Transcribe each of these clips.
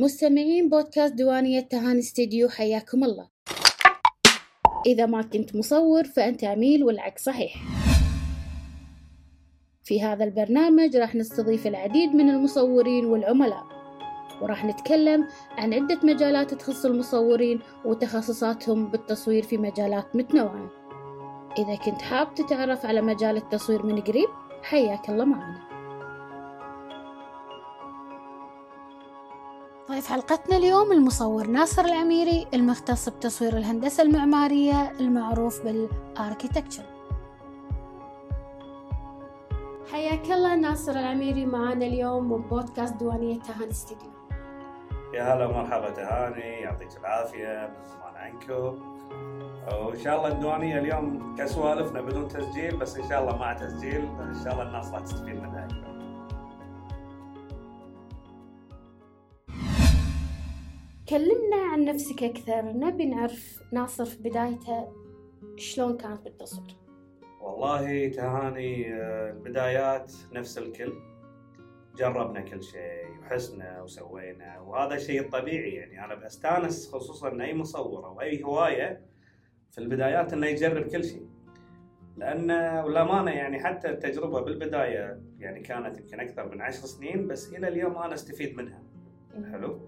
مستمعين بودكاست ديوانية تهاني استديو حياكم الله. إذا ما كنت مصور فأنت عميل والعكس صحيح. في هذا البرنامج راح نستضيف العديد من المصورين والعملاء وراح نتكلم عن عدة مجالات تخص المصورين وتخصصاتهم بالتصوير في مجالات متنوعة. إذا كنت حاب تتعرف على مجال التصوير من قريب حياك الله معنا. ضيف حلقتنا اليوم المصور ناصر العميري المختص بتصوير الهندسة المعمارية المعروف بالاركيتكتشر حياك الله ناصر العميري معنا اليوم ببودكاست ديوانية تهاني استديو. يا هلا ومرحبا تهاني يعطيك العافية من زمان عنكم وإن شاء الله الديوانية اليوم كسوالفنا بدون تسجيل بس إن شاء الله مع تسجيل إن شاء الله الناس راح تستفيد منها أكثر كلمنا عن نفسك أكثر نبي نعرف ناصر في بدايته شلون كانت بالتصوير والله تهاني آه، البدايات نفس الكل. جربنا كل شيء وحسنا وسوينا وهذا الشيء الطبيعي يعني. أنا بستانس خصوصا أي مصور أو أي هواية في البدايات إنه يجرب كل شيء. لأن والامانه يعني حتى التجربة بالبداية يعني كانت يمكن أكثر من عشر سنين بس إلى اليوم أنا أستفيد منها. حلو؟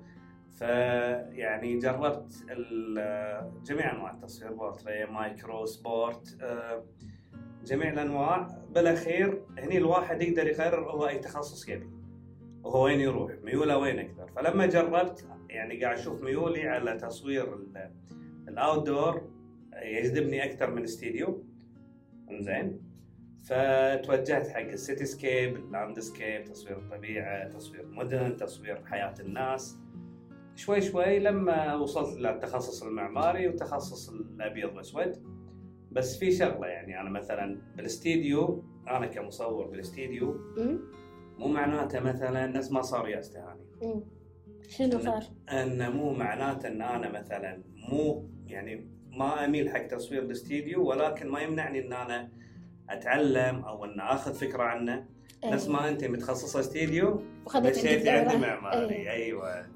فيعني جربت جميع أنواع التصوير portrait micro sport آه، جميع الأنواع. بالأخير هني الواحد يقدر يقرر هو أي تخصص يبي وهو وين يروح ميوله وين أكثر فلما جربت يعني قاعد أشوف ميولي على تصوير ال outdoor يجذبني أكثر من استديو. زين فتوجهت حق ال cityscape ال landscape تصوير الطبيعة تصوير مدن تصوير حياة الناس. شوي شوي لما وصلت للتخصص المعماري وتخصص الأبيض والأسود بس في شغلة يعني أنا مثلا بالاستديو أنا كمصور بالاستديو مو معناته مثلا نفس ما صار أمم. شنو صار؟ إن مو معناته إن أنا مثلا مو يعني ما أميل حق تصوير الاستديو ولكن ما يمنعني إن أنا أتعلم أو إن أخذ فكرة عنه نفس ما أنت متخصصة استديو عندك عندي. معماري إيه. أيوه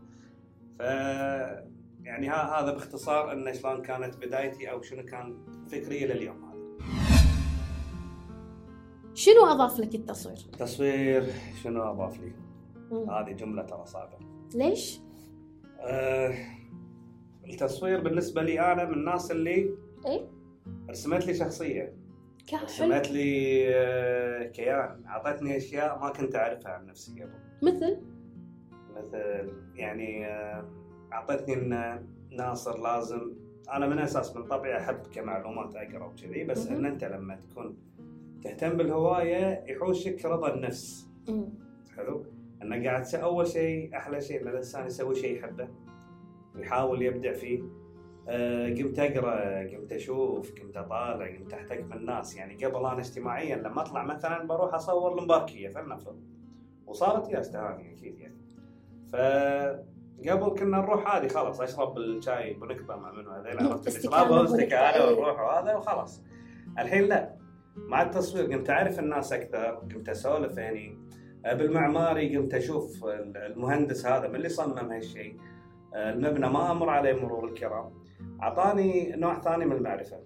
ف يعني هذا باختصار انه شلون كانت بدايتي أو شنو كان فكري إلى اليوم هذا شنو أضاف لك التصوير؟ التصوير شنو أضاف لي؟ هذه جملة ترى صعبة ليش؟ أه التصوير بالنسبة لي أنا من الناس اللي إيه؟ رسمت لي شخصية رسمت لي آه، كيان أعطتني أشياء ما كنت أعرفها عن نفسي قبل مثل مثل يعني آه، اعطتني إن ناصر لازم أنا من أساس من طبعي أحب كمعلومات أقرأ وكذي بس. إن أنت لما تكون تهتم بالهواية يحوشك رضا النفس. حلو؟ انه قاعد أول شيء أحلى شيء ان الإنسان يسوي شيء يحبه ويحاول يبدع فيه. آه، قمت أقرأ قمت أشوف قمت أطالع قمت أحتك بالناس يعني قبل أنا اجتماعيا لما أطلع مثلا بروح أصور المباركيه فلنفرض. وصارت يا استهاني أكيد يعني. ف قبل كنا نروح عادي خلاص اشرب الشاي بنكبة مع منو هذيل عرفت؟ بنكبة، واستكانه إيه. ونروح وهذا وخلاص. الحين لا مع التصوير قمت أعرف الناس أكثر قمت أسولف يعني. آه، بالمعماري قمت أشوف المهندس هذا من اللي صمم هالشيء. آه، المبنى ما أمر عليه مرور الكرام. أعطاني نوع ثاني من المعرفة.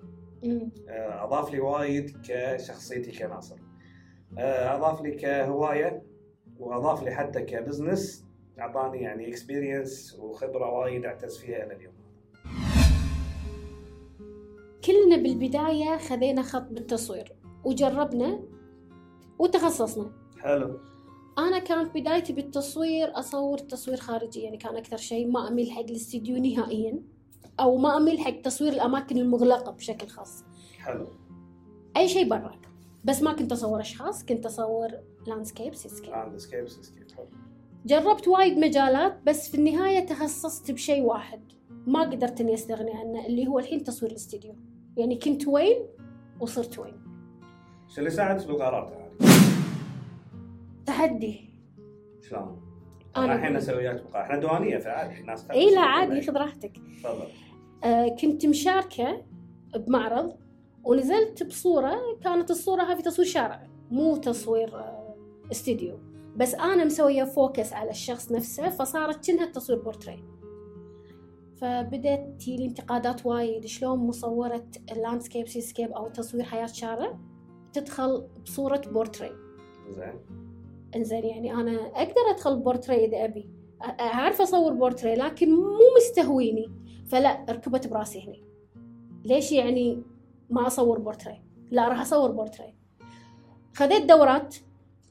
أمم. آه، أضاف لي وايد كشخصيتي كناصر. أضاف لي كهواية وأضاف لي حتى ك business. أعطاني يعني experience وخبرة وايد أعتز فيها إلى اليوم. كلنا بالبداية خذينا خط بالتصوير وجربنا وتخصصنا. حلو. أنا كانت بدايتي بالتصوير أصور تصوير خارجي يعني كان أكثر شيء ما أميل حق الاستديو نهائيا أو ما أميل حق تصوير الأماكن المغلقة بشكل خاص. حلو. أي شيء برا بس ما كنت أصور أشخاص كنت أصور landscape seascape landscape seascape حلو. جربت وايد مجالات بس في النهاية تخصصت بشيء واحد. ما قدرت إني أستغني عنه اللي هو الحين تصوير الاستديو. يعني كنت وين وصرت وين. شو اللي ساعدك بالقرار؟ تحدي. شلون؟ أنا الحين. أسولف وياك بقاء إحنا ديوانية فعادي الناس إي لا عادي خذ راحتك. تفضل. آه كنت مشاركة بمعرض ونزلت بصورة كانت الصورة هذه تصوير شارع مو تصوير آه استديو. بس أنا مسوية focus على الشخص نفسه فصارت كأنها تصوير بورتري فبدأت تجيلي انتقادات وايد شلون مصورة ال landscape seascape أو تصوير حياة شارع تدخل بصورة بورتري زين. إنزين يعني أنا أقدر أدخل بورتري إذا أبي. أ- أعرف أصور بورتري لكن مو مستهويني. فلا ركبت براسي هني. ليش يعني ما أصور بورتري لا راح أصور بورتري خذيت دورات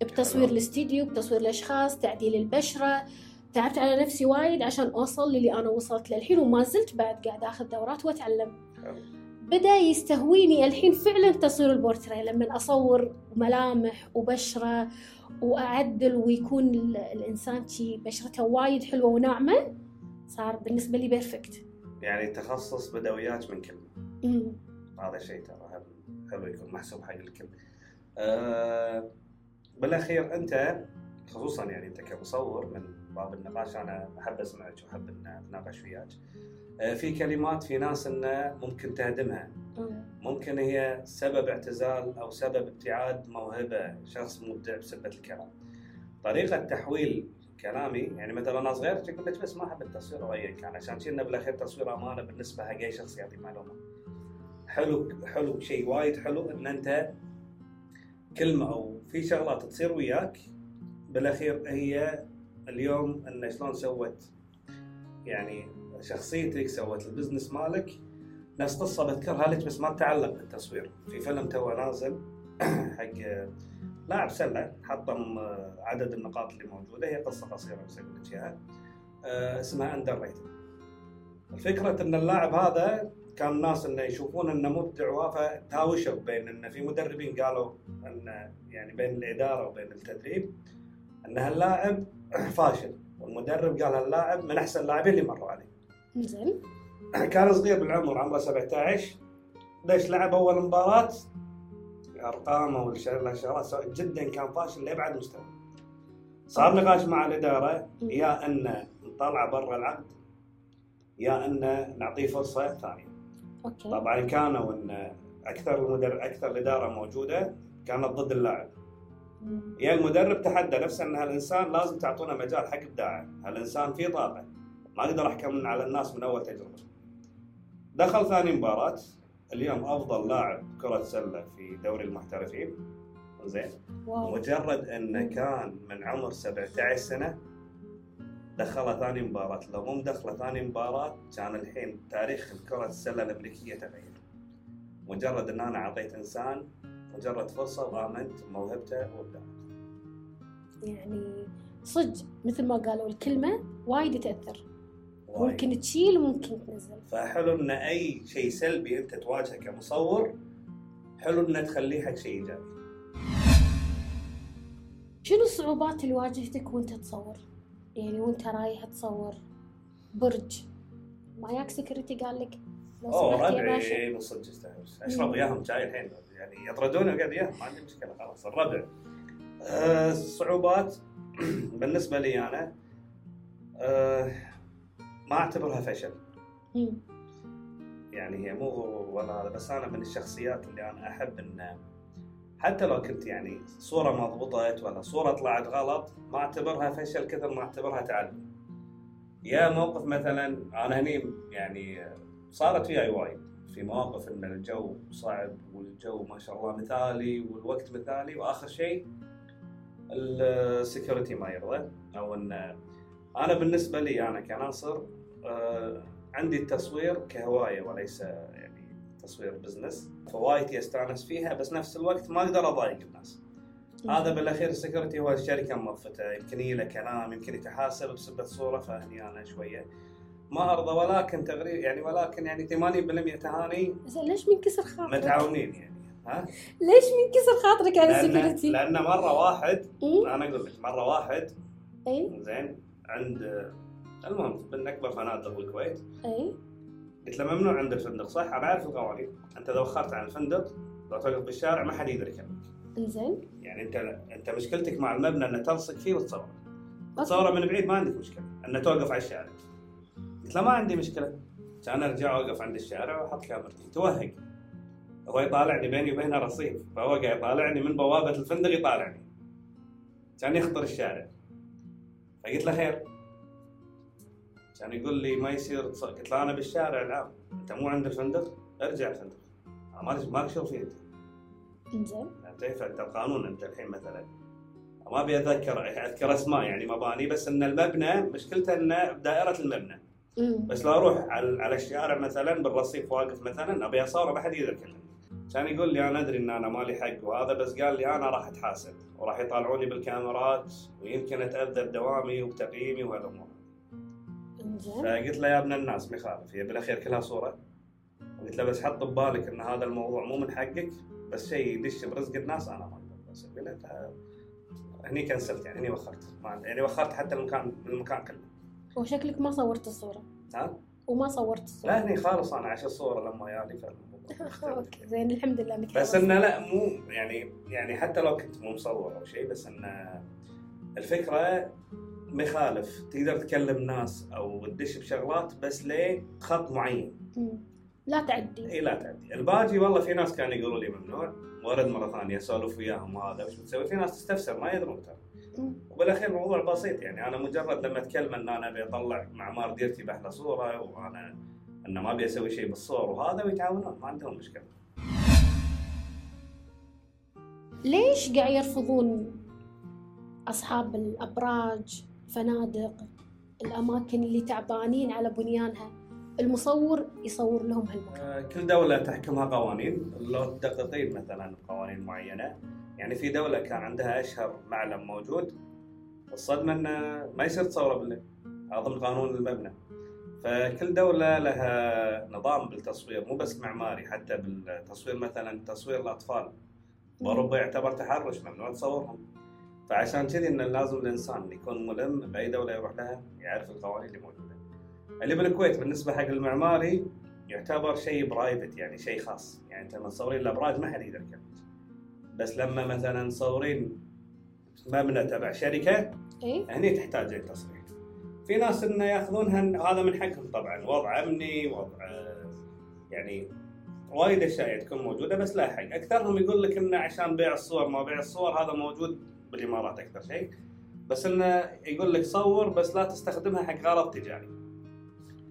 بتصوير. الاستديو بتصوير الأشخاص تعديل البشرة تعبت على نفسي وايد عشان أوصل للي أنا وصلت للحين وما زلت بعد قاعدة أخذ دورات وأتعلم حلو. بدأ يستهويني الحين فعلا تصوير البورتري لما أصور ملامح وبشرة وأعدل ويكون ال- الإنسان شي بشرته وايد حلوة وناعمة صار بالنسبة لي بيرفكت يعني التخصص بدا وياك من كلمه. هذا شيء ترى حلو يكون محسوب حق الكل. أه بالاخير أنت خصوصا يعني أنت كمصور من باب النقاش أنا أحب أسمعك وأحب أن أتناقش وياك. أه في كلمات في ناس انه ممكن تهدمها،. ممكن هي سبب اعتزال أو سبب ابتعاد موهبة شخص مبدع بسبة الكلام. طريقة تحويل كلامي يعني مثلا أنا صغير أقول لك بس ما أحب التصوير أو ايا كان عشان كنا بالأخير تصوير أمانة بالنسبة حق اي شخص يعطي معلومه. حلو حلو شيء وايد حلو إن أنت كلمة أو في شغلات تصير وياك بالأخير هي اليوم أن شلون سوت يعني شخصيتك سوت البزنس مالك. نفس قصة بذكرها لك بس ما تتعلق بالتصوير. في فيلم تو نازل حق لاعب سلة حطم عدد النقاط اللي موجودة. هي قصة قصيرة بس أقول لك إياها. آه، اسمها Underrated الفكرة إن اللاعب هذا كان الناس إنه يشوفون إنه مبدع فتهاوشوا بين انه في مدربين قالوا إن يعني بين الإدارة وبين التدريب إن هاللاعب فاشل. والمدرب قال هاللاعب من أحسن اللاعبين اللي مروا عليه. زين. كان صغير بالعمر عمره 17 ليش لعب أول مباراة؟ ارقامه والشغلات جدا كان فاشل لأبعد مستوى. صار نقاش مع الإدارة يا ان نطلعه برا العقد يا ان نعطيه فرصة ثانية. أوكي. طبعا كانوا إن أكثر المدرب أكثر الإدارة موجودة كانت ضد اللاعب. يا المدرب تحدى نفسه إن هالإنسان لازم تعطونه مجال حق إبداعه، هالإنسان فيه طاقة. ما أقدر احكم على الناس من أول تجربة. دخل ثاني مباراة. اليوم أفضل لاعب كرة سلة في دوري المحترفين. زين. مجرد إنه كان من عمر 17 سنة دخله ثاني مباراة. لو مو مدخله ثاني مباراة كان الحين تاريخ كره السلة الأمريكية تغير. مجرد أن أنا أعطيت إنسان مجرد فرصة وآمنت بموهبته وابداعه يعني صدق مثل ما قالوا الكلمة وايد تأثر. وايد. ممكن تشيل وممكن تنزل. فحلو إن أي شيء سلبي أنت تواجهه كمصور حلو ان تخليه حق شيء إيجابي. شنو الصعوبات اللي واجهتك وأنت تصور؟ يعني وانت رايح تصور برج. ما ياك سكرتي قال لك لو سمحت يا باشا. ربعي من صدق استهبل اشرب وياهم شاي الحين. يعني يطردوني وقاعد وياهم ما عندي مشكلة خلاص الربع آه، الصعوبات بالنسبة لي أنا آه، ما أعتبرها فشل. يعني هي مو غرور ولا هذا بس أنا من الشخصيات اللي أنا أحب إن حتى لو كنت يعني صورة ما ضبطت ولا صورة طلعت غلط ما اعتبرها فشل كثر ما اعتبرها تعلم. يا موقف مثلا أنا هني يعني صارت وياي وايد في مواقف إن الجو صعب والجو ما شاء الله مثالي والوقت مثالي وآخر شيء ال security ما يرضى أو إن أنا بالنسبة لي أنا كناصر آه، عندي التصوير كهواية وليس تصوير business فوايد استانس فيها بس نفس الوقت ما أقدر أضايق الناس هذا بالأخير ال security هو الشركة موظفته يمكن يجي له كلام يمكن يتحاسب بسبه صوره فهني أنا شوية ما أرضى ولكن تقريبا يعني ولكن يعني 80% تهاني زين ليش منكسر خاطرك؟ متعاونين يعني ها ليش منكسر خاطرك على ال security؟ لأن مرة واحد. أنا أقول لك مرة واحد اي زين عند المهم من اكبر فنادق بالكويت اي قلت له ممنوع عند الفندق صح؟ أنا أعرف القوانين. أنت اذا وخرت عن الفندق لو توقف بالشارع ما حد يقدر يكلمك إنزين. يعني أنت أنت مشكلتك مع المبنى ان تلصق فيه وتصور. okay. تصوره من بعيد ما عندك مشكلة ان توقف على الشارع. قلت له ما عندي مشكلة. كان أرجع أوقف عند الشارع وأحط كاميرتي. توهق. هو يطالعني بيني وبينه رصيف. فهو قاعد يطالعني من بوابة الفندق يطالعني. كان يخطر الشارع. فقلت له خير. كان يقول لي ما يصير قلت له أنا بالشارع الآن. أنت مو عند الفندق؟ ارجع الفندق. أنا ما ما لك شغل فيه أنت انزين فهمت فانت القانون أنت الحين مثلا. ما أبي اتذكر أذكر أسماء يعني مباني بس إن المبنى مشكلته انه بدائره المبنى. مم. بس لو أروح على على الشارع مثلا بالرصيف واقف مثلا أبي اصور ما حد يقدر يكلمني. كان يقول لي أنا أدري إن أنا مالي حق وهذا بس قال لي أنا راح أتحاسب وراح يطالعوني بالكاميرات ويمكن أتأذى بدوامي وبتقييمي وهالامور فقلت له يا ابن الناس ما يخالف هي بالأخير كلها صورة. قلت له بس حط ببالك إن هذا الموضوع مو من حقك بس شيء يدش برزق الناس أنا ما أقدر قلت له هني كنسلت يعني هني وخرت. يعني وخرت حتى المكان المكان كله. وشكلك ما صورت الصورة. ها؟ وما صورت الصورة. لا هني خلاص أنا عشان الصور لما يالي. okay زين الحمد لله انك بس إنه لا مو يعني يعني حتى لو كنت مو مصور أو شيء بس إنه الفكرة ما يخالف تقدر تكلم ناس أو تدش بشغلات بس ليه خط معين. لا تعدي. إي لا تعدي. الباجي والله في ناس كانوا يقولوا لي ممنوع. ورد مرة ثانية اسولف وياهم وهذا وش بتسوي؟ في ناس تستفسر ما يدرون ترى. وبالأخير الموضوع بسيط يعني. أنا مجرد لما أتكلم إن أنا أبي أطلع معمار ديرتي بأحلى صورة وأنا انه ما أبي أسوي شيء بالصور وهذا ويتعاونون ما عندهم مشكلة. ليش قاعد يرفضون أصحاب الأبراج؟ فنادق. الأماكن اللي تعبانين على بنيانها. المصور يصور لهم هالمكان. آه، كل دولة تحكمها قوانين. لو تدققين مثلا قوانين معينة. يعني في دولة كان عندها أشهر معلم موجود. الصدمة أنه ما يصير تصوره بالليل ضمن قانون المبنى فكل دولة لها نظام بالتصوير. مو بس معماري حتى بالتصوير مثلا تصوير الأطفال. بأوروبا يعتبر تحرش ممنوع تصورهم. فعشان كذي انه لازم الانسان يكون ملم باي دوله يروح لها يعرف القوانين اللي موجودة. اللي بالكويت بالنسبة حق المعماري يعتبر شيء private يعني شيء خاص، يعني أنت لما تصورين الأبراج ما حد يقدر يكلمك. بس لما مثلا تصورين مبنى تبع شركة اي هني تحتاج التصريح. في ناس انه يأخذونها هذا من حقهم طبعا وضع أمني وضع آه، يعني وايد أشياء تكون موجودة بس لا حق أكثرهم يقول لك انه عشان بيع الصور ما بيع الصور هذا موجود بالإمارات أكثر شيء. بس إنه يقول لك صور بس لا تستخدمها حق غرض تجاري.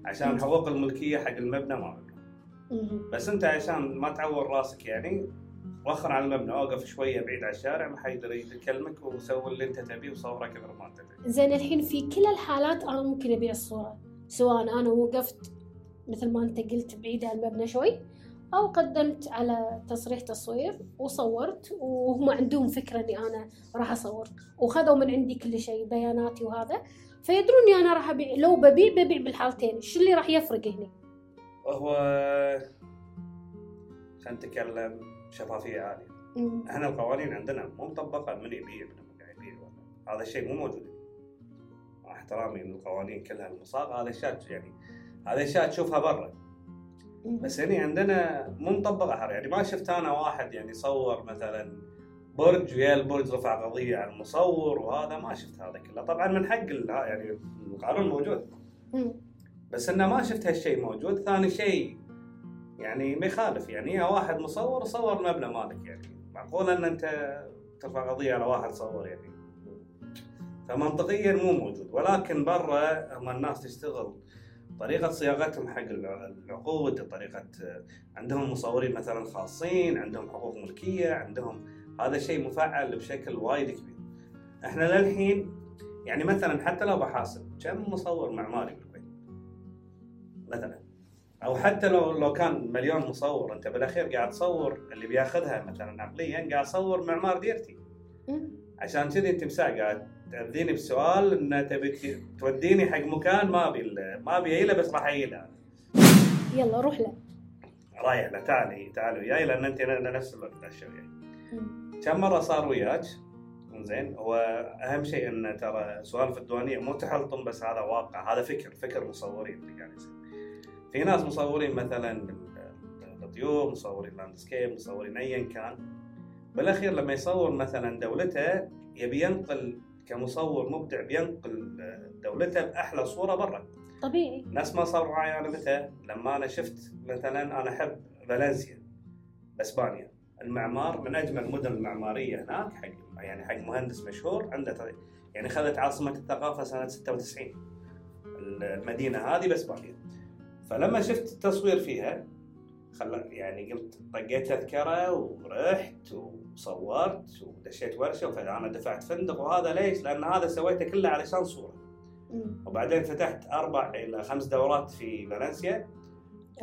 عشان حقوق الملكية حق المبنى ما. بس أنت عشان ما تعور راسك يعني وخر على المبنى اوقف شوية بعيد عن الشارع ما حد يكلمك وسوي اللي أنت تبيه وصوره كثر ما أنت تبي زين الحين في كل الحالات أنا ممكن أبيع الصورة. سواء أنا وقفت مثل ما أنت قلت بعيد عن المبنى شوي أو قدمت على تصريح تصوير وصورت وهم عندهم فكرة إني أنا راح أصور وخذوا من عندي كل شيء بياناتي وهذا فيدرون إني أنا راح أبيع لو ببيع ببيع بالحالتين شو اللي راح يفرق هنا؟ وهو خلينا نتكلم بشفافيه عالية مم. إحنا القوانين عندنا مو مطبقة من يبيع من قاعد يبيع هذا الشيء مو موجود مع احترامي للقوانين كلها المصاغة هذا اشياء يعني هذا اشياء تشوفها برا. بس هنا عندنا مو مطبقه حر يعني ما شفت أنا واحد يعني صور مثلا برج ويا البرج رفع قضية على المصور وهذا ما شفت هذا كله. طبعا من حق يعني القانون موجود. بس إنه ما شفت هالشيء موجود. ثاني شيء يعني ما يخالف. يعني يا واحد مصور صور مبنى مالك يعني. معقول إن أنت ترفع قضية على واحد صور يعني. فمنطقيا مو موجود. ولكن برا هم الناس تشتغل طريقة صياغتهم حق الع- العقود طريقة عندهم مصورين مثلا خاصين عندهم حقوق ملكية عندهم هذا شيء مفعل بشكل وايد كبير. إحنا للحين يعني مثلا حتى لو بحاسب كم مصور معماري بالكويت مثلا. أو حتى لو لو كان مليون مصور أنت بالأخير قاعد تصور اللي بياخذها مثلا عقليا قاعد تصور معمار ديرتي. عشان كذي أنت قاعد تأذيني بسؤال إن تبي توديني حق مكان ما أبي ما أبي اله بس راح ايله يلا روح له. رايح له. تعالي تعالي وياي لأن أنت نفس الوقت اشياء وياي. كم مرة صار وياك؟ زين هو أهم شيء إن ترى سوالف الديوانية مو تحلطم بس هذا واقع هذا فكر فكر مصورين اللي قاعد يصير. في ناس مصورين مثلا الطيور مصورين لاندسكيب مصورين ايا كان. بالأخير لما يصور مثلا دولته يبي ينقل كمصور مبدع بينقل دولته بأحلى صورة برا. طبيعي. ناس ما صار معي أنا متى؟ لما أنا شفت مثلا أنا أحب فالنسيا باسبانيا المعمار من أجمل المدن المعماريه هناك حق يعني حق مهندس مشهور عنده يعني خذت عاصمة الثقافة سنة 96 المدينة هذه بس باقيه فلما شفت التصوير فيها خل يعني قلت طقيت تذكره ورحت وصورت ودشيت ورشة فانا دفعت فندق وهذا ليش؟ لأن هذا سويته كله علشان صورة. وبعدين فتحت أربع إلى خمس دورات في فالنسيا.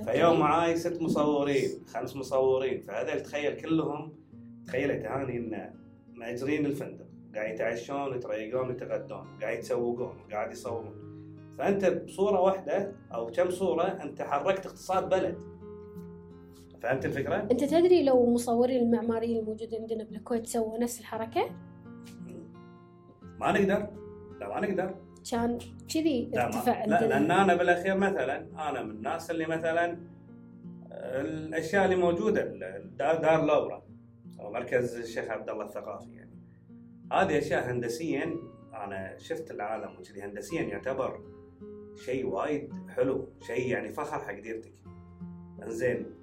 فيوم معاي ست مصورين خمس مصورين. فهذول تخيل كلهم تخيل تهاني إن مأجرين الفندق. قاعد يتعشون ويتريقون ويتغدون قاعد يتسوقون قاعد يصورون. فأنت بصورة واحدة أو كم صورة أنت حركت اقتصاد بلد. فهمت الفكرة؟ أنت تدري لو مصورين المعماريين الموجودين عندنا بالكويت سووا نفس الحركة؟ ما نقدر. لا ما نقدر. كان كذي لا, ارتفع ما لا لأن أنا بالأخير مثلا أنا من الناس اللي مثلا الأشياء اللي موجودة دار, دار الاوبرا أو مركز الشيخ عبد الله الثقافي يعني. هذه أشياء هندسيا أنا شفت العالم وكذي هندسيا يعتبر شيء وايد حلو شيء يعني فخر حق ديرتك. إنزين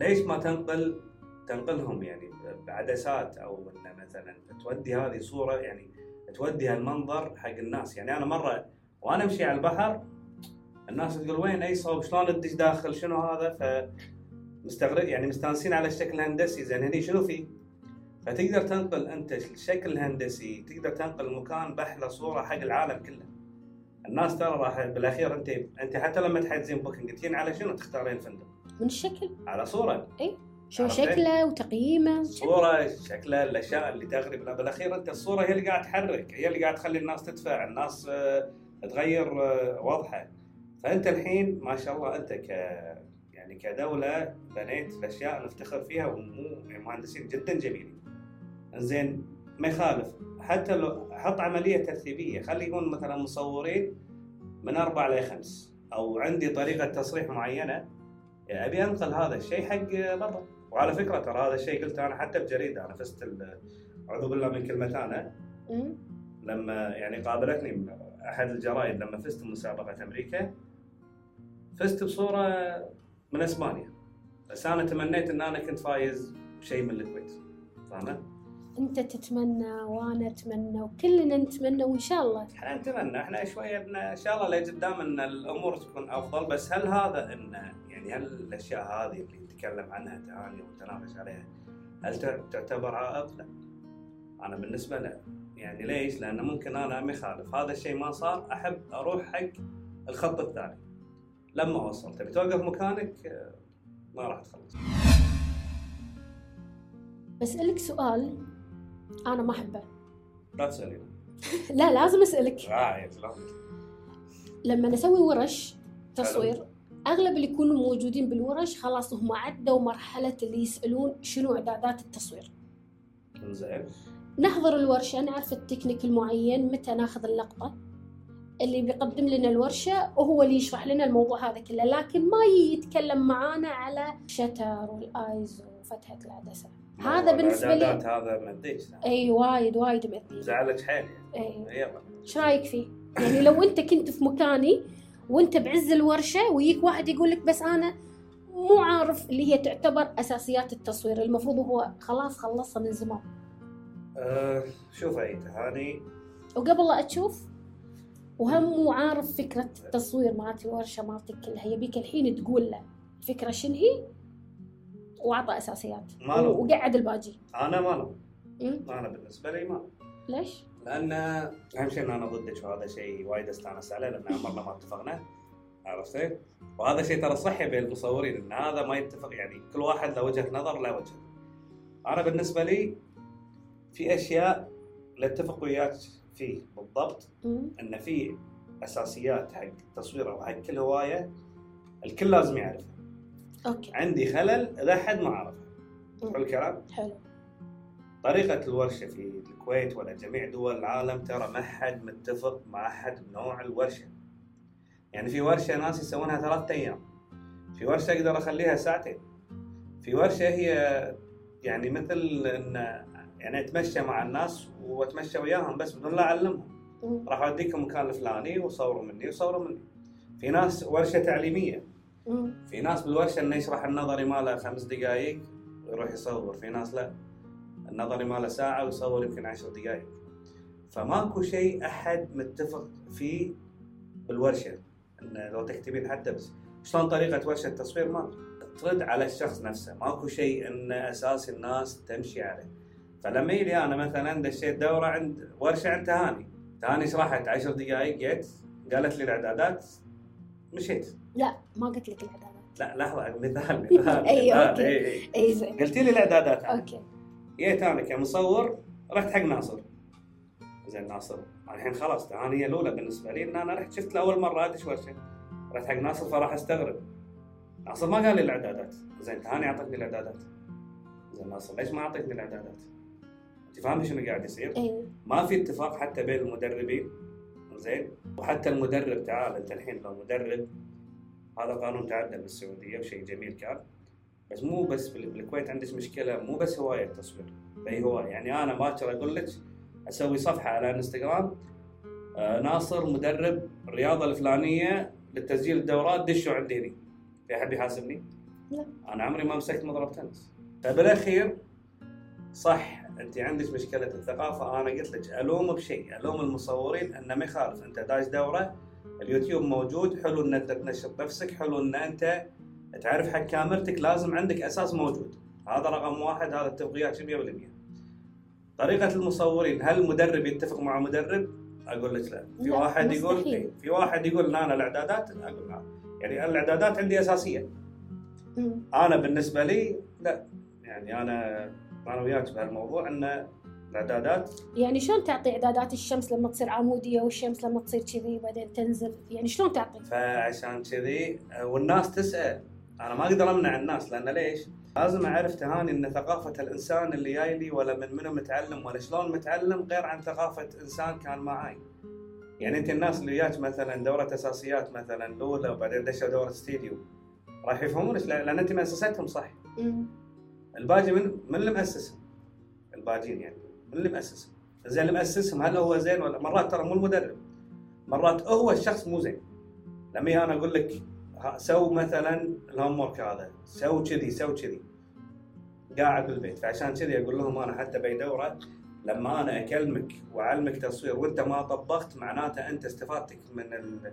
ليش ما تنقل؟ تنقلهم يعني بعدسات أو إنه مثلا تودي هذه صورة يعني تودي هالمنظر حق الناس. يعني أنا مرة وأنا أمشي على البحر الناس تقول وين؟ أي صوب شلون تدش داخل؟ شنو هذا؟ ف مستغرب يعني مستانسين على الشكل الهندسي. زين هني شنو في؟ فتقدر تنقل أنت الشكل الهندسي تقدر تنقل مكان بحله صورة حق العالم كله. الناس ترى راح بالأخير انت أنت حتى لما تحجزين بوكينج تجين على شنو تختارين فندق؟ من الشكل. على صورة. شو عرفت؟ شكله وتقييمه. صورة شكلها الأشياء اللي تغرب لا بالاخير أنت الصورة هي اللي قاعد تحرك هي اللي قاعد تخلي الناس تدفع الناس آه، تغير آه، وضعها. فأنت الحين ما شاء الله أنت ك يعني كدولة بنيت اشياء نفتخر فيها ومو مهندسين جدا جميلين. زين ما يخالف. حتى لو حط عملية ترتيبية خلي يكون مثلا مصورين من أربع لخمس أو عندي طريقة تصريح معينة. يعني أبي انقل هذا الشيء حق برا وعلى فكرة ترى هذا الشيء قلته أنا حتى بجريده أنا فزت أعوذ بالله من كلمتانا مم. لما يعني قابلتني أحد الجرايد لما فزت مسابقه أمريكا فزت بصورة من إسبانيا. بس أنا تمنيت إن أنا كنت فايز بشيء من الكويت. فاهمة؟ أنت تتمنى وأنا أتمنى وكلنا نتمنى وإن شاء الله. إحنا نتمنى إحنا شوية إن شاء الله لقدام إن الأمور تكون أفضل. بس هل هذا إن يعني هل الأشياء هذه اللي نتكلم عنها تهاني ونتناقش عليها هل تع- تعتبر عائق؟ لا. أنا بالنسبة لا يعني ليش؟ لأن ممكن أنا ما يخالف هذا الشيء ما صار. أحب أروح حق الخط الثاني. لما أوصل. تبي توقف مكانك؟ ما راح تخلص. بسألك سؤال أنا ما أحبه. لا تسالني لا لازم أسألك. آه، لا لما نسوي ورش تصوير أغلب اللي يكونوا موجودين بالورش خلاص هم عدوا مرحلة اللي يسألون شنو إعدادات التصوير. زين. نحضر الورشة نعرف التكنيك المعين متى ناخذ اللقطة. اللي بيقدم لنا الورشة وهو اللي يشرح لنا الموضوع هذا كله لكن ما يتكلم معانا على الشتر والآيز وفتحة العدسة. هذا بالنسبة لي هذا ادريش إي وايد وايد مأذي زعلك حيل يعني إي. يلا. إيش رأيك فيه؟ يعني لو أنت كنت في مكاني وانت بعز الورشة ويجيك واحد يقول لك بس أنا مو عارف اللي هي تعتبر أساسيات التصوير. المفروض هو خلاص خلصها من زمان. أه شوف اي تهاني وقبل لا تشوف وهم مو عارف فكرة التصوير مالت الورشة مالتك كلها. يبيك الحين تقول له الفكرة شنو هي؟ وأعطى أساسيات. وقعد الباجي. أنا ما أنا بالنسبة لي ما. ليش؟ لأن أهم شيء إن أنا ضدك وهذا شيء وايد استانس عليه لأن عمرنا ما اتفقنا عرفتي؟ وهذا شيء ترى صحي بين المصورين إن هذا ما يتفق يعني كل واحد له وجهة نظر له وجه. أنا بالنسبة لي في أشياء اللي اتفق وياك فيه بالضبط إن في أساسيات حق التصوير أو حق كل هواية الكل لازم يعرفها. أوكي عندي خلل إذا حد ما عرفها. حلو الكلام؟ حلو طريقة الورشة في الكويت ولا جميع دول العالم ترى ما حد متفق مع أحد بنوع الورشة. يعني في ورشة ناس يسوونها ثلاثة أيام. في ورشة أقدر أخليها ساعتين. في ورشة هي يعني مثل إن يعني أتمشى مع الناس وأتمشى وياهم بس بدون لا أعلمهم. راح أوديكم مكان الفلاني وصوروا مني وصوروا مني. في ناس ورشة تعليمية. في ناس بالورشة إنه يشرح النظري ماله خمس دقائق ويروح يصور في ناس لا النظري ماله ساعة ويصور يمكن عشر دقائق فماكو شيء أحد متفق فيه بالورشة انه لو تكتبين حتى بس. شلون طريقة ورشة التصوير؟ ما ترد على الشخص نفسه. ماكو شيء انه أساس الناس تمشي عليه. فلما يجي أنا مثلا دشيت دورة عند ورشة عند تهاني. تهاني شرحت عشر دقائق جيت قالت لي الإعدادات مشيت. لا ما قلت لك الإعدادات. لا لحظة مثال مثال. إي، إي. أي. زين. قلت لي الإعدادات. okay. جيت أنا كمصور رحت حق ناصر. زين ناصر. الحين خلاص تهاني هي الأولى بالنسبة لي ان أنا رحت شفت لأول مرة ادش ورشه رحت حق ناصر فراح أستغرب. ناصر ما قال لي الإعدادات. زين تهاني اعطتني الإعدادات. زين ناصر ليش ما اعطيتني الإعدادات؟ أنت فاهم شنو قاعد يصير؟ اي ما في اتفاق حتى بين المدربين. زين وحتى المدرب تعال أنت الحين لو مدرب هذا قانون تعدل بالسعودية وشيء جميل كان. بس مو بس بال- بالكويت عندك مشكلة مو بس هواية التصوير. اي هواية. يعني أنا باكر أقول لك أسوي صفحة على إنستغرام آه ناصر مدرب الرياضة الفلانية للتسجيل الدورات دشوا عندي في أحد يحاسبني؟ لا. أنا عمري ما مسكت مضرب تنس. فبالأخير صح أنت عندك مشكلة الثقافة. أنا قلت لك الوم بشيء ألوم المصورين أنه ما يخالف. أنت داش دورة اليوتيوب موجود حلو ان انت تنشط نفسك حلو إن أنت تعرف حق كاميرتك لازم عندك أساس موجود هذا رقم واحد هذا اتفاقيات 100% طريقة المصورين هل المدرب يتفق مع مدرب؟ أقول لك لا في لا، واحد يقول مستحيل. إيه، في واحد يقول لا أنا الإعدادات أقول لا يعني الإعدادات عندي أساسية أمم. أنا بالنسبة لي لا يعني أنا أنا وياك بهالموضوع إن الإعدادات يعني شلون تعطي إعدادات الشمس لما تصير عمودية والشمس لما تصير كذي وبعدين تنزل يعني شلون تعطي؟ فعشان كذي والناس تسأل أنا ما أقدر أمنع الناس لأن ليش؟ لازم أعرف تهاني إن ثقافة الإنسان اللي جاي لي ولا من منو متعلم ولا شلون متعلم غير عن ثقافة إنسان كان معاي. يعني أنت الناس اللي جات مثلا دورة أساسيات مثلا الأولى وبعدين دشوا دورة استديو راح يفهمونك لأن أنت مؤسستهم صح. أمم. الباقي من من اللي مؤسسهم؟ الباقيين يعني من اللي مؤسسهم؟ زين اللي مؤسسهم هل هو زين ولا مرات ترى مو المدرب مرات هو الشخص مو زين لما أنا أقول لك سو مثلا ال homework هذا. سو كذي سو كذي. قاعد بالبيت. فعشان كذي أقول لهم أنا حتى بأي دورة لما أنا أكلمك وأعلمك تصوير وأنت ما طبقت معناته أنت استفادتك من ال-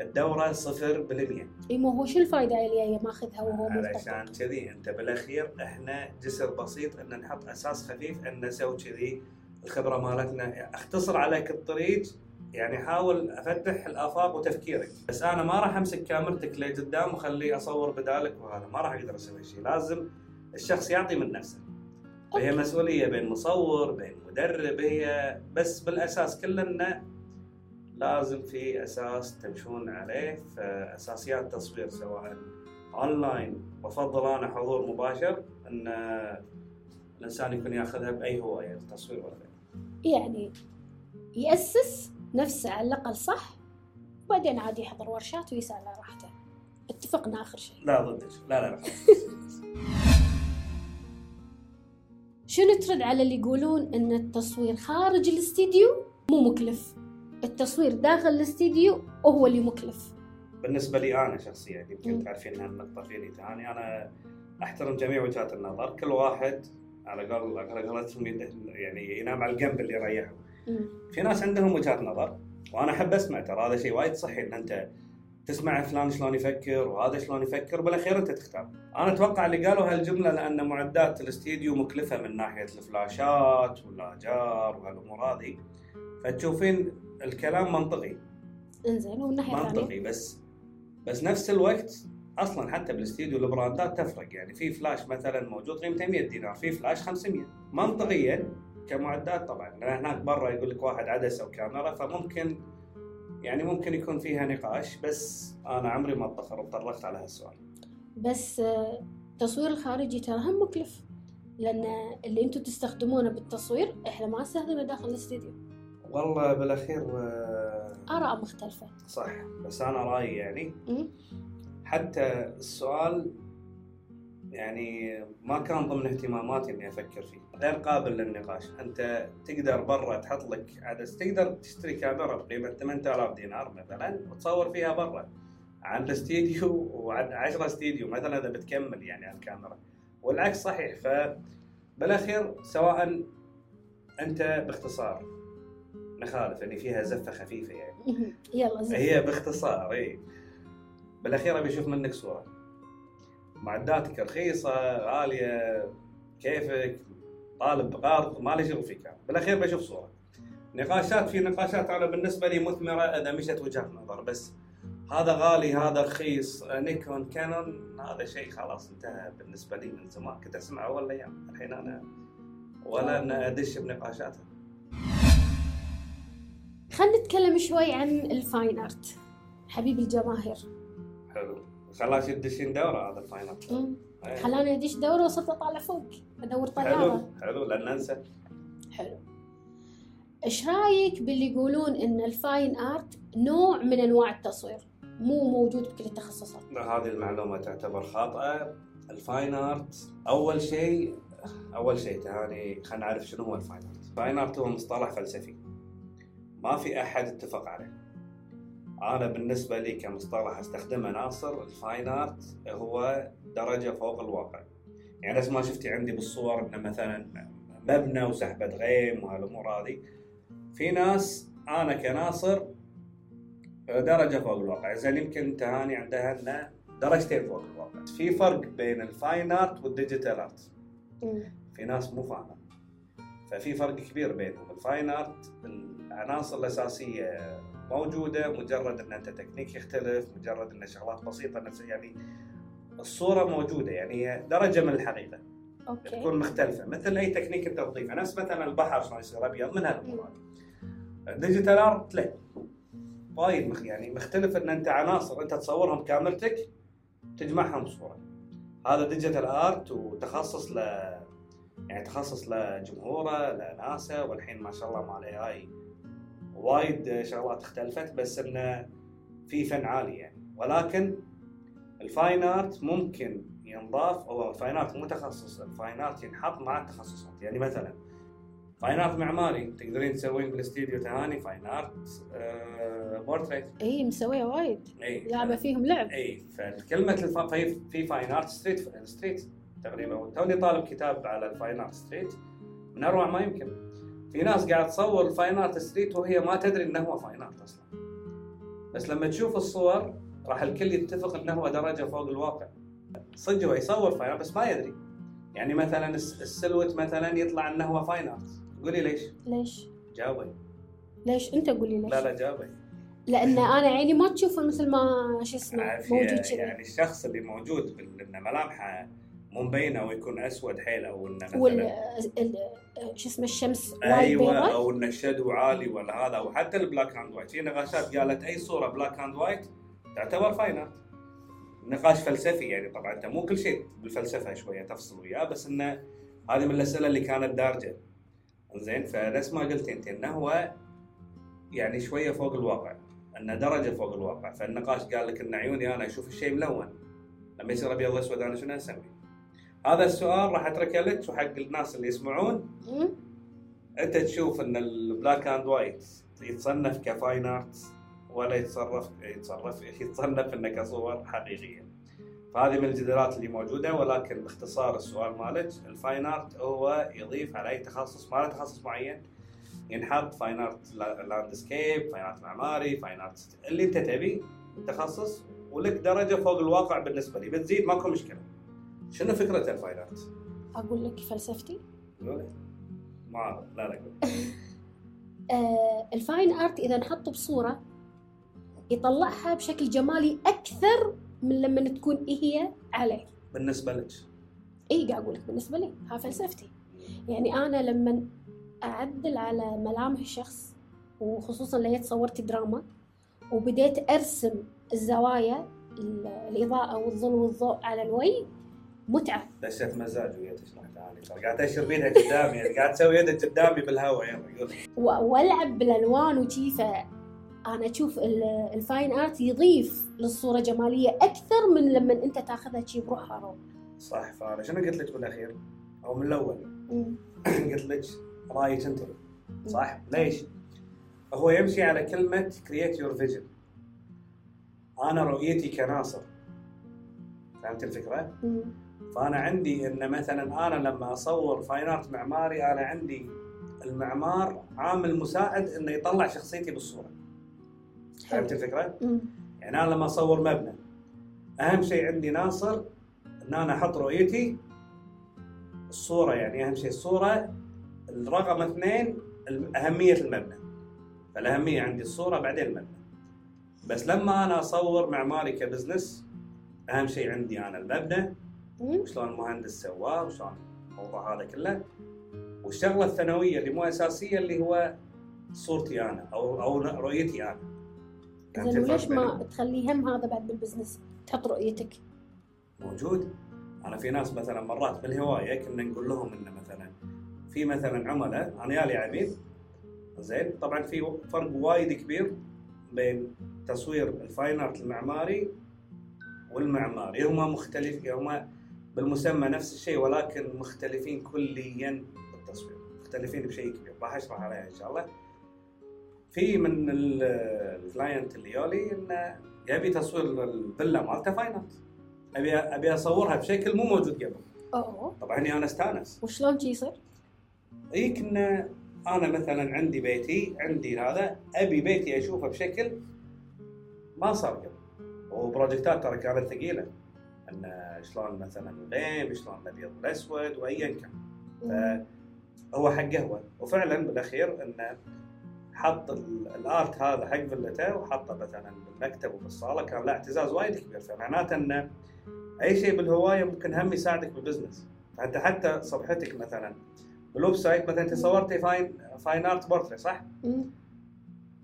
الدورة صفر بالمية. إي ما هو شو الفائده اللي ماخذها وهو علشان كذي أنت بالأخير إحنا جسر بسيط إن نحط أساس خفيف إن نسوي كذي الخبرة مالتنا. أختصر عليك الطريق يعني حاول أفتح الآفاق وتفكيرك. بس أنا ما راح أمسك كاميرتك لقدام وخليه أصور بدالك وهذا. ما راح أقدر أسوي شيء لازم الشخص يعطي من نفسه. فهي مسؤولية بين مصور بين مدرب هي بس بالأساس كلنا لازم في أساس تمشون عليه في اساسيات تصوير سواء اونلاين بفضل أنا حضور مباشر إن الإنسان يكون ياخذها بأي هواية التصوير ولا غيره. يعني يأسس نفسه على الأقل صح وبعدين عادي يحضر ورشات ويسأل على راحته. اتفقنا آخر شيء. لا ضدك. لا لا لا. شنو ترد على اللي يقولون إن التصوير خارج الاستديو مو مكلف؟ التصوير داخل الاستديو هو اللي مكلف. بالنسبة لي أنا شخصيا. يمكن تعرفين هالنقطه فيني تهاني أنا أحترم جميع وجهات النظر كل واحد على قول على قولتهم يعني ينام على الجنب اللي يريحه. في ناس عندهم وجهات نظر وأنا أحب أسمع ترى هذا شيء وايد صحي إن أنت تسمع فلان شلون يفكر وهذا شلون يفكر بالأخير أنت تختار. أنا أتوقع اللي قالوا هالجملة لأن معدات الاستديو مكلفة من ناحية الفلاشات والاجار وهالامور هذه. فتشوفين الكلام منطقي. إنزين ومن ناحية منطقي بس بس نفس الوقت أصلا حتى بالاستديو البراندات تفرق. يعني في فلاش مثلا موجود قيمته 100 دينار في فلاش 500 منطقيا كمعدات طبعا. لأن هناك برا يقول لك واحد عدسة وكاميرا فممكن يعني ممكن يكون فيها نقاش بس أنا عمري ما تطرقت على هالسؤال. بس آه، التصوير الخارجي ترى هم مكلف لأن اللي أنتم تستخدمونه بالتصوير إحنا ما نستخدمه داخل الاستديو. والله بالأخير آه، آراء مختلفة. صح. بس أنا رأيي يعني. حتى السؤال يعني ما كان ضمن اهتماماتي إني أفكر فيه، غير قابل للنقاش، أنت تقدر برا تحط لك عدس تقدر تشتري كاميرا بقيمة 8000 دينار مثلا وتصور فيها برا عن الاستديو وعن 10 استديو مثلا إذا بتكمل يعني على الكاميرا. والعكس صحيح فبالاخير سواء أنت باختصار نخالف إن فيها زفة خفيفة يعني. يلا زين هي باختصار اي بالأخير أبي أشوف منك صوره معداتك رخيصة غالية كيفك؟ طالب بقرض ما لي شغل فيك. أنا. بالاخير بشوف صورة. نقاشات في نقاشات أنا بالنسبة لي مثمرة إذا مشت وجهة نظر. بس هذا غالي هذا رخيص نيكون كانون هذا شيء خلاص انتهى بالنسبة لي من زمان. كنت أسمعه اول أيام الحين أنا ولا ان أدش بنقاشاتها خلينا نتكلم شوي عن ال fine art. حبيب الجماهير. حلو. خلاص يدشين دوره هذا ال final مم. إيه. خلاني أدش دوره وصرت أطالع فوق أدور طيارة. حلو حلو لا ننسى. حلو. إيش رأيك باللي يقولون إن ال fine art نوع من أنواع التصوير؟ مو موجود بكل التخصصات. هذه المعلومة تعتبر خاطئة. ال fine art أول شيء أول شيء تهاني خلينا نعرف شنو هو ال fine art. ال fine art هو مصطلح فلسفي. ما في أحد اتفق عليه. أنا بالنسبة لي كمصطلح أستخدمه ناصر ال fine art هو درجة فوق الواقع. يعني نفس ما شفتي عندي بالصور إنه مثلا مبنى وسحبة غيم وهالأمور هذه. في ناس أنا كناصر درجة فوق الواقع. زين يمكن تهاني عندها إنه درجتين فوق الواقع. في فرق بين ال fine art وال digital art. في ناس مو فاهمة. ففي فرق كبير بينهم. ال fine art العناصر الأساسية موجودة مجرد إن أنت تكنيك يختلف مجرد إن شغلات بسيطة نفس يعني الصورة موجودة يعني هي درجة من الحقيقة. أوكي. تكون مختلفة مثل أي تكنيك أنت تضيفه. نفس مثلا البحر شلون يصير ابيض من هالامور هذه ال digital art لا. وايد مخ يعني مختلف إن أنت عناصر أنت تصورهم كاميرتك تجمعهم بصورة. هذا digital art وتخصص ل يعني تخصص لجمهوره لناسا والحين ما شاء الله مع ال AI وايد شغلات اختلفت بس انه في فن عالي يعني. ولكن ال fine art ممكن ينضاف هو ال fine art مو تخصص ال fine art ينحط مع التخصصات. يعني مثلا fine art معماري تقدرين تسوين بالاستديو تهاني fine art آه بورتريت. إي مسوية وايد. إي لعبة فيهم لعب. إي فكلمه الف... في في fine art street street تقريبا. توني طالب كتاب على ال fine art street من أروع ما يمكن. في ناس قاعد تصور ال fine art street وهي ما تدري انه هو fine art أصلا. بس لما تشوف الصور راح الكل يتفق انه هو درجة فوق الواقع. صدق هو يصور fine art بس ما يدري. يعني مثلا الس- ال silhouette مثلا يطلع إنه هو fine art قولي ليش؟ ليش؟ جاوبي. ليش؟ أنت قولي ليش؟ لا لا جاوبي. لأن أنا عيني ما تشوفه مثل ما شو اسمه موجود يعني الشخص اللي موجود بال- ملامحه مو مبينه ويكون أسود حيل أو انه مثلا. وال ال- شو اسمه الشمس أيوه أو إن ال shadow عالي ولا هذا أو حتى ال black and white في نقاشات قالت أي صورة black and white تعتبر fine art نقاش فلسفي يعني طبعا أنت مو كل شيء بالفلسفة شوية تفصل وياه بس انه هذه من الأسئلة اللي كانت دارجة. زين فنفس ما قلت أنت انه هو يعني شوية فوق الواقع انه درجة فوق الواقع. فالنقاش قال لك إن عيوني أنا أشوف الشيء ملون. لما يصير أبيض وأسود أنا شنو أسوي؟ هذا السؤال راح اتركه لك وحق الناس اللي يسمعون. أنت تشوف إن ال black and white يتصنف ك fine art ولا يتصرف يتصرف يتصنف إنه كصور حقيقية. فهذه من الجدالات اللي موجودة ولكن باختصار السؤال مالك ال fine art هو يضيف على أي تخصص ما له تخصص معين ينحط fine art landscape، fine art معماري، fine art اللي أنت تبي التخصص ولك درجة فوق الواقع بالنسبة لي بتزيد ماكو مشكلة. شنو فكرة ال fine art؟ أقول لك فلسفتي قولي. ما أعرف لا لا. آه ال fine art إذا نحطه بصورة يطلعها بشكل جمالي أكثر من لما تكون هي عليه بالنسبة لك اي قاعد أقول لك بالنسبة لي ها فلسفتي يعني أنا لما أعدل على ملامح الشخص وخصوصا لقيت صورت دراما وبديت أرسم الزوايا ال- الإضاءة والظل والضوء على الوجه متعة. دشت مزاج ويا تشرح ترى قاعد اشر بيدها قدامي يعني قاعد تسوي يدك قدامي بالهواء يلا والعب بالألوان وشي أنا أشوف ال- ال fine art يضيف للصورة جمالية أكثر من لما أنت تاخذها شي بروحها رو صح فانا شنو قلت لك بالأخير؟ أو من الأول. قلت لك رايك أنت. صح؟ ليش؟ هو يمشي على كلمة create your vision أنا رؤيتي كناصر. فهمت الفكرة؟ فأنا عندي إن مثلا أنا لما أصور fine art معماري أنا عندي المعمار عامل مساعد إنه يطلع شخصيتي بالصورة فهمت الفكرة؟ مم. يعني أنا لما أصور مبنى أهم شيء عندي ناصر إن أنا أحط رؤيتي الصورة يعني أهم شيء الصورة الرقم اثنين أهمية المبنى فالأهمية عندي الصورة بعدين المبنى بس لما أنا أصور معماري كبزنس أهم شيء عندي أنا المبنى. وشلون المهندس سواه وشلون الموضوع هذا كله. والشغلة الثانوية اللي مو أساسية اللي هو صورتي أنا أو أو رؤيتي أنا. زين وليش ما؟ تخلي هم هذا بعد بال business؟ تحط رؤيتك. موجود. أنا في ناس مثلا مرات بالهواية كنا نقول لهم إنه مثلا في مثلا عملاء أنا يالي عميل. زين. طبعا في فرق وايد كبير بين تصوير ال fine art المعماري والمعماري. هما مختلف هما بالمسمى نفس الشيء ولكن مختلفين كليا بالتصوير مختلفين بشيء كبير. راح اشرح عليها إن شاء الله. في من ال- ال client اللي يقول لي إنه يبي تصوير الفيلا مالته fine art ابي أبي أصورها بشكل مو موجود قبل. أوه. طبعا أنا أستانس. وشلون شي يصير؟ إي كنا أنا مثلا عندي بيتي عندي هذا أبي بيتي أشوفه بشكل ما صار قبل. وبروجكتات ترى كانت ثقيلة. أن شلون مثلا الغيم شلون الأبيض والأسود وايا كان. مم. هو حق قهوه وفعلا بالأخير انه حط ال- ال art هذا حق فيلته وحطه مثلا بالمكتب وبالصالة كان له اعتزاز وايد كبير. فمعناته انه أي شيء بالهواية ممكن هم يساعدك بال business. فأنت حتى صفحتك مثلا بال website مثلا أنت صورتي fine fine art portrait صح؟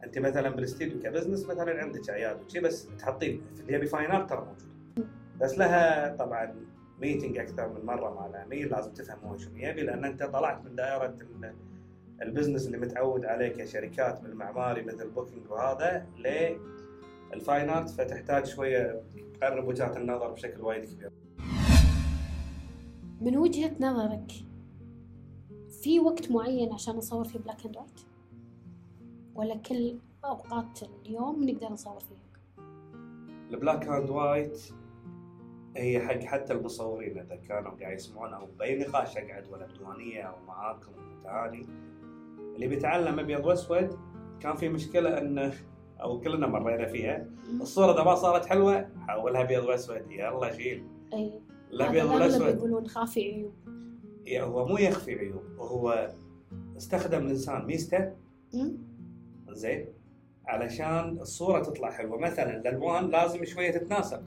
أنت مثلا بالاستديو ك business مثلا عندك عياد وشي بس تحطين. اللي يبي fine art ترى موجود. بس لها طبعا meeting أكثر من مرة مع العميل لازم تفهم هو شنو يبي لأن أنت طلعت من دائرة ال- ال business اللي متعود عليه كشركات بالمعماري مثل booking وهذا لل fine art فتحتاج شوية تقرب وجهات النظر بشكل وايد كبير. من وجهة نظرك في وقت معين عشان نصور فيه black and white؟ ولا كل أوقات اليوم نقدر نصور فيها؟ ال black and white هي حق حتى المصورين إذا كانوا قاعد يسمعون أو بأي نقاش اقعد ولا بديوانيه أو معاكم تعالي اللي بيتعلم أبيض وأسود كان في مشكلة انه أو كلنا مرينا فيها. الصورة إذا ما صارت حلوة حولها أبيض وأسود. يلا شيل أي. الابيض والاسود يقولون خافي عيوب. هو مو يخفي عيوب هو استخدم الانسان ميزته. زين. علشان الصورة تطلع حلوة. مثلا الألوان لازم شوية تتناسق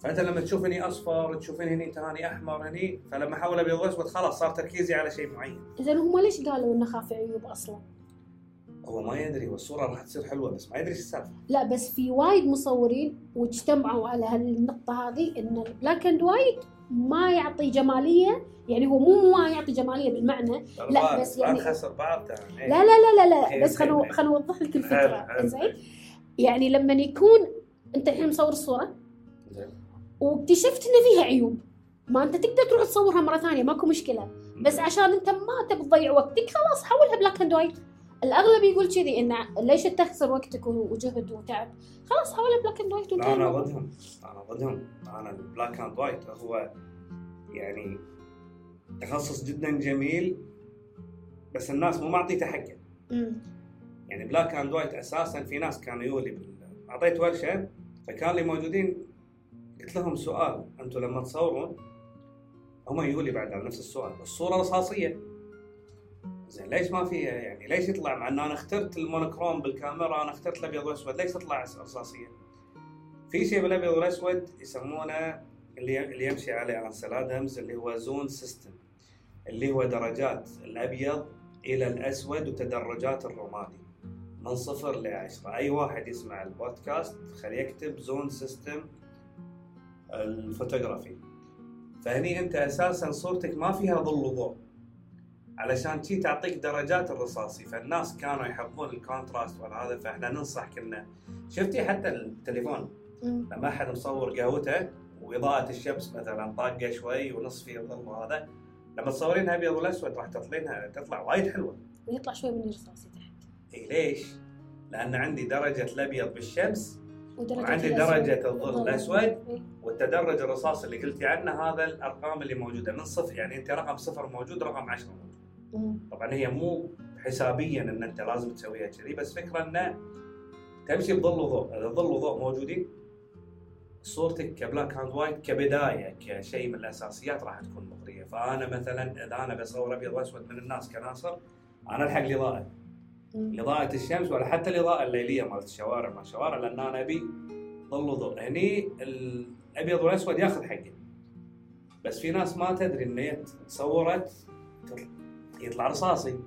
فأنت لما تشوفني أصفر تشوفني هني انت هاني أحمر هني فلما احول أبيض وأسود خلاص صار تركيزي على شيء معين زين هم ليش قالوا إنه خافي عيوب أصلا؟ هو ما يدري والصورة راح تصير حلوة بس ما يدري إيش السالفة لا بس في وايد مصورين واجتمعوا على هالنقطة هذه إن ال black and white ما يعطي جمالية يعني هو مو ما يعطي جمالية بالمعنى لا، بس يعني- نخسر بعض. لا لا لا لا, لا بس خلنا. خلنا نوضح لك حلو. زين يعني لما يكون أنت الحين مصور الصورة زين. واكتشفت ان فيها عيوب. ما أنت تقدر تروح تصورها مرة ثانية ماكو مشكلة. بس عشان أنت ما تبي تضيع وقتك خلاص حولها black and white. الأغلب يقول كذي إن ليش تخسر وقتك وجهد وتعب؟ خلاص حولها black and white لا أنا. ضدهم أنا ضدهم أنا ال black and white. هو يعني تخصص جدا جميل بس الناس مو معطيته حقه. يعني black and white أساسا في ناس كانوا يولي. أعطيت ورشة فكان لي موجودين قلت لهم سؤال أنتم لما تصورون؟ هم يولي بعد على نفس السؤال الصورة رصاصية. زين ليش ما فيها يعني ليش يطلع مع ان أنا اخترت ال monochrome بالكاميرا أنا اخترت الأبيض والأسود ليش تطلع رصاصية؟ في شيء بالأبيض والأسود يسمونه اللي اللي يمشي عليه أنسل آدمز اللي هو zone system اللي هو درجات الأبيض إلى الأسود وتدرجات الرمادي. من صفر لعشرة. أي واحد يسمع البودكاست خليه يكتب zone system الفوتوغرافي. فهني أنت أساسا صورتك ما فيها ظل وضوء. علشان شي تعطيك درجات الرصاصي فالناس كانوا يحبون ال contrast وهذا فإحنا ننصح كنا. شفتي حتى التليفون. لما أحد مصور قهوته وإضاءة الشمس مثلا طاقة شوي ونص في الظل وهذا لما تصورينها أبيض والاسود راح تطلعينها تطلع وايد حلوة. ويطلع شوي من الرصاصي تحت. اي ليش؟ لأن عندي درجة الأبيض بالشمس وعندي. درجة الظل الأسود إيه. والتدرج الرصاصي اللي قلتي عنه هذا الأرقام اللي موجودة من صفر يعني أنت رقم صفر موجود رقم 10 موجود. طبعا هي مو حسابيا إن أنت لازم تسويها كذي بس فكرة إنه تمشي بظل وضوء إذا ظل وضوء موجودين صورتك ك black and white كبداية كشيء من الأساسيات راح تكون مغريه فأنا مثلا إذا أنا بصور أبيض وأسود من الناس كناصر أنا ألحق الاضاءه اضاءه الشمس ولا حتى الاضاءه الليلية مالت الشوارع. ما الشوارع لأن أنا أبي ظل. وضوء هني الأبيض والأسود ياخذ حقه بس في ناس ما تدري إن هي صورت يطلع رصاصي.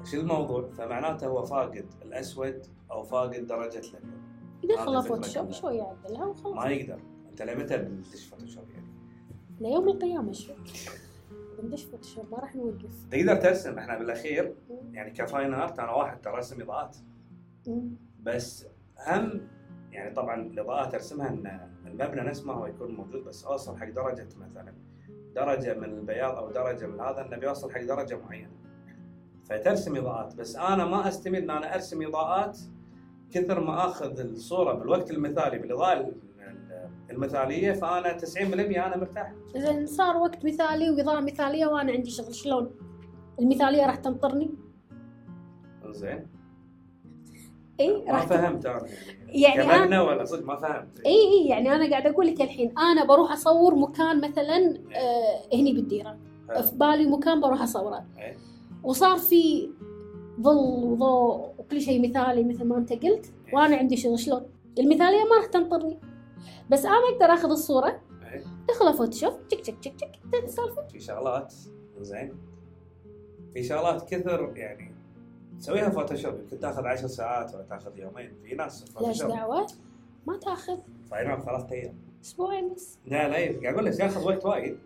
إيش الموضوع؟ فمعناته هو فاقد الأسود أو فاقد درجة الأبيض. الفكرة Photoshop كلها. شوي يعدلها وخلاص. ما يقدر. أنت لمتى بتدش Photoshop يعني؟ ليوم القيامة شوي. بندش Photoshop ما راح نوقف. تقدر ترسم إحنا بالأخير يعني ك fine art أنا واحد ترى ارسم اضاءات. بس هم يعني طبعا الإضاءات أرسمها إن المبنى نفس ما هو يكون موجود بس أوصل حق درجة مثلا. درجة من البياض أو درجة من هذا انه بيوصل حق درجة معينة. فترسم إضاءات. بس أنا ما أستمد إن أنا أرسم إضاءات كثر ما آخذ الصورة بالوقت المثالي بالإضاءة ال- ال- المثالية فأنا 90% أنا مرتاح. إذا صار وقت مثالي وإضاءة مثالية وأنا عندي شغل. شلون؟ المثالية راح تنطرني؟ زين ما راح تن- فهمت أنا. يعني كمبنى ولا صدق ما فهمت. إي إي يعني أنا قاعدة أقول لك الحين أنا بروح أصور مكان مثلا آه هني بالديرة. في بالي مكان بروح أصوره. وصار في ظل وضوء وكل شيء مثالي مثل ما أنت قلت وأنا عندي شغل. شلون؟ المثالية ما راح تنطرني بس أنا أقدر أخذ الصورة. ادخلها Photoshop تك تك تك تك انتهت السالفه في شغلات زين. في شغلات كثر يعني تسويها Photoshop يمكن تاخذ 10 ساعات ولا تاخذ يومين. في ناس ليش دعوة. ما تأخذ. final ثلاث أيام. أسبوعين بس. لا لا قاعد أقول لك ياخذ وقت وايد.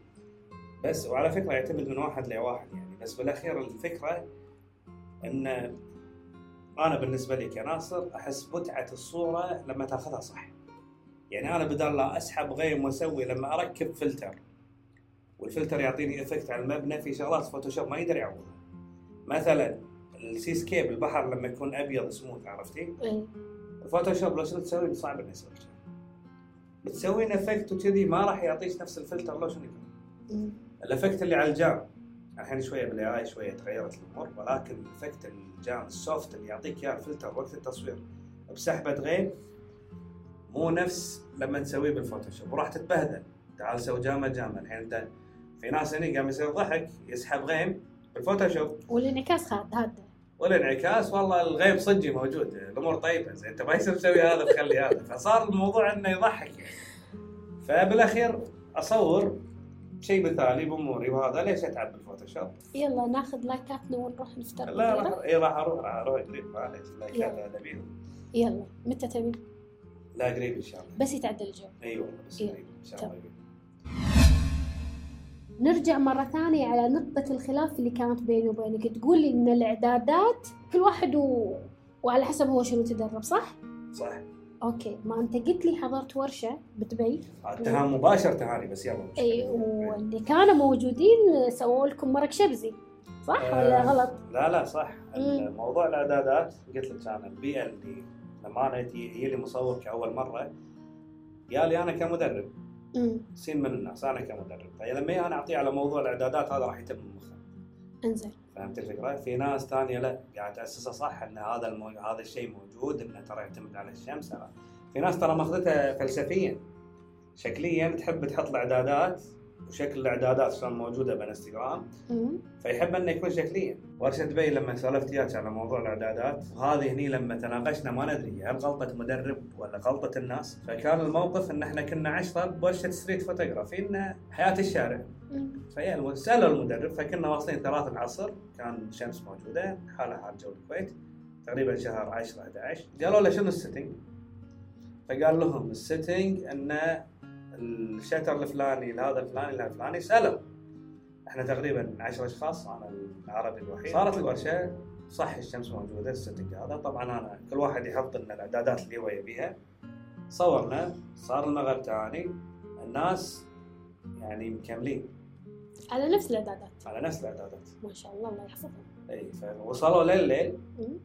بس وعلى فكرة يعتمد من واحد لواحد يعني. بس بالأخير الفكرة إن أنا بالنسبة لي كناصر أحس متعة الصورة لما تأخذها صح. يعني أنا بدل لا أسحب غيم واسوي لما أركب فلتر والفلتر يعطيني effect على المبنى في شغلات Photoshop ما يقدر يعوضها. مثلا ال seascape البحر لما يكون أبيض سموث عرفتي؟ اي ال Photoshop لو شنو تسوي صعب انه يسوي بتسوين effect وكذي ما راح يعطيك نفس الفلتر لو شنو يكون. مم. ال effect اللي على الجام الحين شوية بال AI شوية تغيرت الأمور ولكن ال effect الجام ال soft اللي يعطيك إياه الفلتر وقت التصوير بسحبة غيم مو نفس لما تسويه بال Photoshop وراح تتبهدل. تعال سوي جامه جامه الحين انت في ناس هني قام يسوي ضحك يسحب غيم بال Photoshop. والانعكاس هذا والانعكاس والله الغيم صجي موجود. الأمور طيبة. زين انت ما يصير تسوي هذا تخلي هذا. فصار الموضوع إنه يضحك يعني. فبالأخير أصور شيء مثالي بأموري وهذا ليش أتعب بال Photoshop؟ يلا ناخذ لايكاتنا ونروح نفطر لا. راح اي راح أروح راح أروح. قريب معليش لا يلا. كذا نبيل يلا. متى تبي؟ لا قريب إن شاء الله بس يتعدل الجو إي والله بس. قريب إن شاء الله قريب. نرجع مرة ثانية على نقطة الخلاف اللي كانت بيني وبينك تقول لي إن الإعدادات كل واحد و... وعلى حسب هو شنو تدرب صح؟ صح أوكي ما أنت قلت لي حضرت ورشة بدبي التهام مباشر تهاني بس يلا مشكلة. واللي كانوا موجودين سووا لكم مرق شبزي صح ولا آه. غلط؟ لا لا صح مم. موضوع الإعدادات قلت لك أنا البيئه اللي لما أنا يجي لي مصور كاول مرة. قال لي أنا كمدرب. سين من الناس أنا كمدرب. فلما أنا أعطيه على موضوع الإعدادات هذا راح يتم مخه. انزين. فهمت الفكرة؟ في ناس ثانية لا. قاعد تاسسه صح إن هذا المو... هذا الشيء موجود إنه ترى يعتمد على الشمس. في ناس ترى ماخذتها فلسفيا. شكليا تحب تحط الإعدادات. وشكل الاعدادات شلون موجودة بالانستغرام فيحب إنه يكون شكليا. ورشه دبي لما سولفت وياك على موضوع الإعدادات وهذه هني لما تناقشنا ما ندري هل غلطة مدرب ولا غلطة الناس؟ فكان الموقف إن إحنا كنا عشرة بورشة street photography إن حياة الشارع. فيا الم- سألوا المدرب فكنا واصلين ثلاث العصر كان الشمس موجودة حالها حال جو الكويت تقريبا شهر 10 11 قالوا له شنو ال setting؟ فقال لهم ال setting ان ال shutter الفلاني لهذا الفلاني لهذا الفلاني سالوا إحنا تقريبا 10 أشخاص أنا العربي الوحيد. صارت الورشه صح الشمس موجودة ال setting هذا. طبعا أنا كل واحد يحط لنا الإعدادات اللي هو يبيها. صورنا صار المغرب ثاني الناس يعني مكملين. على نفس الإعدادات. على نفس الإعدادات. ما شاء الله الله يحفظهم. إي فوصلوا لليل.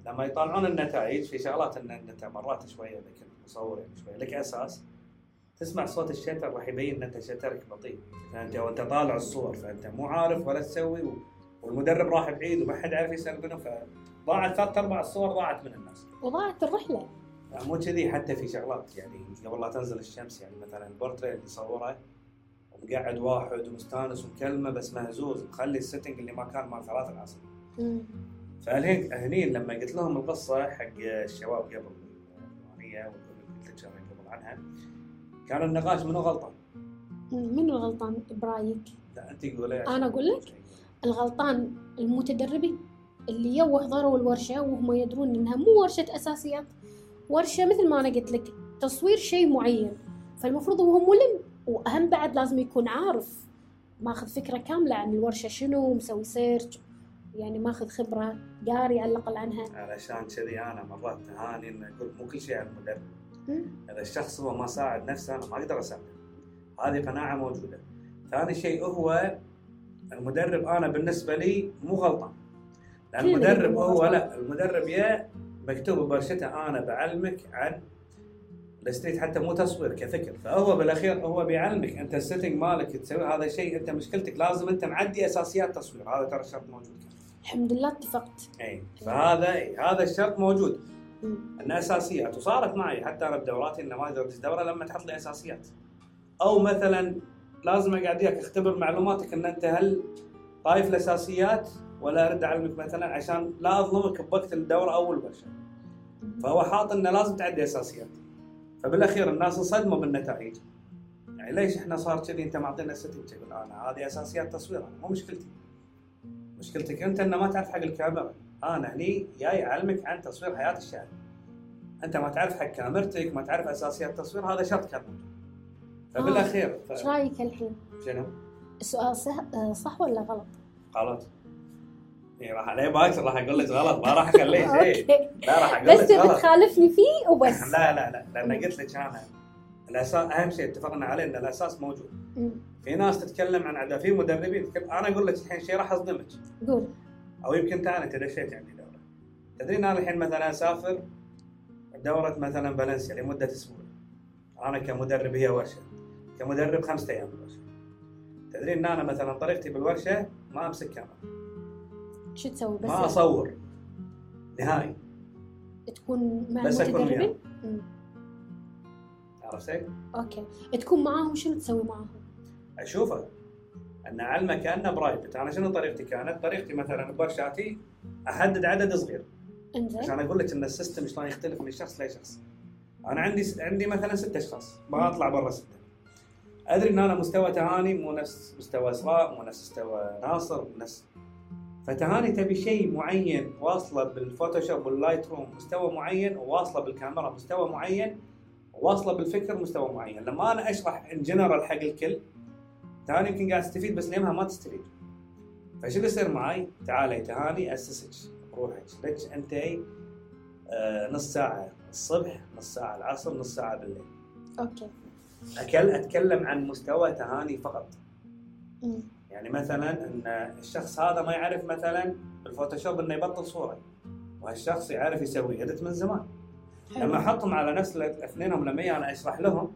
لما يطلعون النتائج في شغلات إن انت مرات شوية لكن مصور يعني شوي لك أساس تسمع صوت الشتر راح يبين ان أنت شترك بطيء. فأنت وانت طالع الصور فأنت مو عارف ولا تسوي و- والمدرب راح بعيد وما حد عارف يسربنه فضاعت ثلاث ارباع الصور ضاعت من الناس. وضاعت الرحلة. لا، مو كذي حتى في شغلات يعني قبل لا تنزل الشمس يعني مثلا البورتري اللي صوره ومقعد واحد ومستانس ومكلمة بس مهزوز مخلي ال setting اللي ما كان مال ثلاث العصر فالحين هني لما قلت لهم القصة حق الشباب قبل الفلانيه قلت لك قبل عنها كان النقاش منو غلطان؟ منو الغلطان برايك؟ لا انت قولي أنا أقول لك؟ الغلطان المتدربين اللي يو حضروا الورشة وهم يدرون إنها مو ورشة أساسيات ورشة مثل ما أنا قلت لك تصوير شيء معين فالمفروض هو ملم وأهم بعد لازم يكون عارف ماخذ فكرة كاملة عن الورشة شنو مسوي سيرش يعني ماخذ خبرة قاري على الأقل عنها علشان كذي أنا مرات تهاني ان أقول مو كل شيء على المدرب. اذا الشخص هو ما ساعد نفسه أنا ما أقدر أساعده. هذه قناعة موجودة. ثاني شيء هو المدرب أنا بالنسبة لي مو غلطان. لأن المدرب هو. لا المدرب يا مكتوب بورشته أنا بعلمك عن ال street حتى مو تصوير كفكر. فهو بالأخير هو بيعلمك أنت ال setting مالك تسوي هذا شيء أنت مشكلتك لازم أنت معدي أساسيات تصوير. هذا ترى شرط موجود. الحمد لله اتفقت. اي فهذا هذا الشرط موجود. مم. أن أساسيات وصارت معي حتى أنا بدوراتي إنه ما أقدر ادز دورة لما تحط لي أساسيات. أو مثلا لازم أقعد وياك أختبر معلوماتك إن أنت هل طايف الأساسيات ولا أرد اعلمك مثلا عشان لا أظلمك بوقت الدورة أو الورشه فهو حاط إنه لازم تعدي أساسيات. فبالأخير الناس انصدموا بالنتائج. يعني ليش إحنا صار كذي؟ أنت معطينا ستنج تقول أنا هذه أساسيات تصوير مو مشكلتي. مشكلتك أنت إنه ما تعرف حق الكاميرا. أنا هني جاي اعلمك عن تصوير حياة الشارع أنت ما تعرف حق كاميرتك ما تعرف أساسيات التصوير هذا شرط موجود فبالأخير ف... إيش رأيك الحين؟ شنو؟ السؤال صح, آه، صح ولا غلط؟ غلط. إيه راح عليه باكر راح أقول لك غلط ما راح اخليه شيء أوكي. لا راح أقول بس لك تبي غلط. تخالفني فيه وبس. لا لا لا لأن قلت لك أنا الأساس أهم شيء اتفقنا عليه إن الأساس موجود. في ناس تتكلم عن عداء في مدربين أنا أقول لك الحين شيء راح أصدمك. قول. أو يمكن تعال انت دشيت عندي دورة. تدري ان أنا الحين مثلا أسافر؟ دوره مثلا فالنسيا لمدة أسبوع. أنا كمدرب هي ورشة. كمدرب خمسة أيام بالورشه تدري أن أنا مثلا طريقتي بالورشة ما أمسك كاميرا. شو تسوي بس؟ ما أصور. نهائي. تكون مع بس المتدربين؟ وياهم. مم. عرفت؟ أوكي. تكون معاهم شنو تسوي معاهم؟ أشوفه. أن اعلمه كأنه private. أنا شنو طريقتي؟ كانت؟ طريقتي مثلا بورشاتي احدد عدد صغير. إنزين. عشان أقول لك إن ال system شلون يختلف من شخص لشخص. أنا عندي عندي مثلا ست أشخاص. ما أطلع برا ستة. أدري إن أنا مستوى تهاني مو نفس مستوى إسراء مو نفس مستوى ناصر مو نفس. فتهاني تبي شيء معين واصلة بال Photoshop وال Lightroom مستوى معين وواصلة بالكاميرا مستوى معين وواصلة بالفكر مستوى معين. لما أنا أشرح ان جنرال حق الكل تهاني يمكن قاعد تستفيد بس اليومها ما تستفيد. فشو اللي يصير معي؟ تعالي تهاني اسسك بروحك لك أنت آه، نص ساعة الصبح نص ساعة العصر نص ساعة بالليل. أوكي. أكل أتكلم عن مستوى تهاني فقط. مم. يعني مثلا إن الشخص هذا ما يعرف مثلا بال Photoshop إنه يبطل صورة. وهالشخص يعرف يسوي edit من زمان. حلو. لما أحطهم على نفس الاثنينهم لما أنا أشرح لهم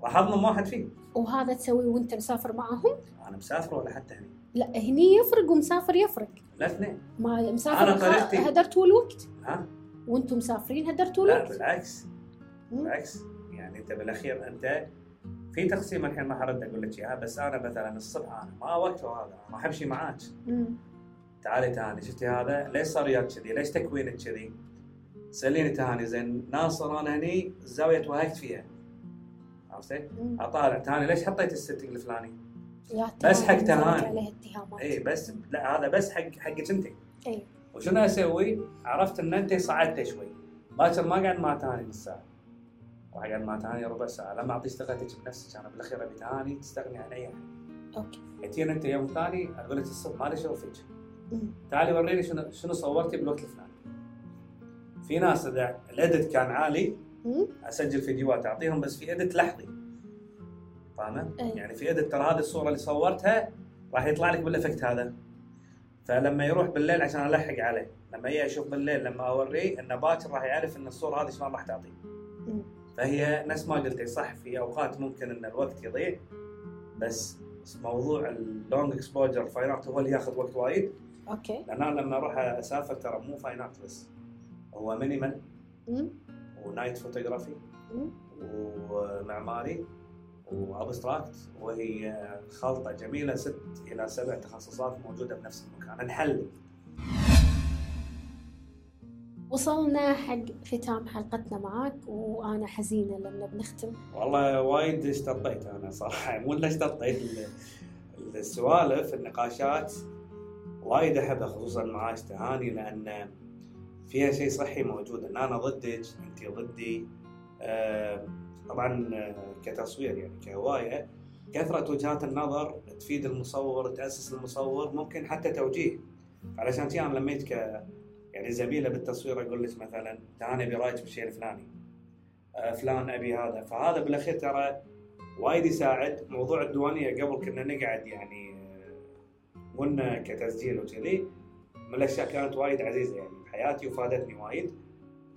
راح اظلم واحد فيهم. وهذا تسويه وانت مسافر معاهم؟ أنا مسافر ولا حتى هني. لا هني يفرق ومسافر يفرق. الاثنين ما مسافر أنا طريقتي- هدرتوا الوقت؟ ها؟ وأنتم مسافرين هدرتوا لا الوقت؟ بالعكس. مم. بالعكس. يعني انت بالاخير انت في تقسيم الحين ما حرد أقول لك إياها بس أنا مثلا الصبح أنا ما وقته هذا أنا راح امشي معاك. تعالي تهاني. شفتي هذا؟ ليش صار وياك كذي؟ ليش تكوينك كذي؟ ساليني تهاني زين. ناصر أنا هني الزاويه توهقت فيها. عرفتي؟ اطالع تهاني. ليش حطيت ال setting الفلاني؟ بس حق تهاني اي بس لا هذا بس حق حقك انت اي وشنو أسوي؟ عرفت إن أنت صعدت شوي. باكر ما قعد مع تهاني نص ساعه راح اقعد مع تهاني ربع ساعة. لما اعطي اشتغلتك بنفسك أنا بالأخير أبي تهاني تستغني عن أي أحد. أوكي. تجين أنت يوم ثاني أقول لك الصبح ما لي مم. تعالي وريني شنو شنو صورتي بالوقت الفلاني. في ناس إذا ال edit كان عالي. أسجل فيديوهات أعطيهم بس في edit لحظي فاهمة؟ أي. يعني في edit ترى هذه الصورة اللي صورتها راح يطلع لك بال effect هذا فلما يروح بالليل عشان ألحق عليه لما يجي أشوف بالليل لما أوريه إنه باكر راح يعرف إن الصورة هذه شلون راح تعطيه. فهي نفس ما قلتي صح في أوقات ممكن إن الوقت يضيع بس موضوع ال long exposure fine art هو اللي ياخذ وقت وايد أوكي لأن أنا لما أروح أسافر ترى مو fine art بس هو minimal. و night photography. ومعماري و abstract وهي خلطة جميلة ست إلى سبع تخصصات موجودة بنفس المكان. نحلل وصلنا حق ختام حلقتنا معاك وأنا حزينة لأن بنختم. والله وايد اشتطيت أنا صراحة. مو إلا اشتطيت ال- السوالف النقاشات وايد أحبها خصوصا مع تهاني لأن فيها شيء صحي موجود. ان أنا ضدك أنت ضدي. آه، طبعا آه، كتصوير يعني كهواية كثرة وجهات النظر تفيد المصور تأسس المصور ممكن حتى توجيه. علشان كذا أنا لميت ك يعني زميلة بالتصوير أقول لك مثلا تعال ابي رأيك بالشيء الفلاني. آه، فلان أبي هذا. فهذا بالأخير ترى وايد يساعد. موضوع الديوانية قبل كنا نقعد يعني قلنا كتسجيل وكذي. من الاشياء كانت وايد عزيزة يعني بحياتي وفادتني وايد.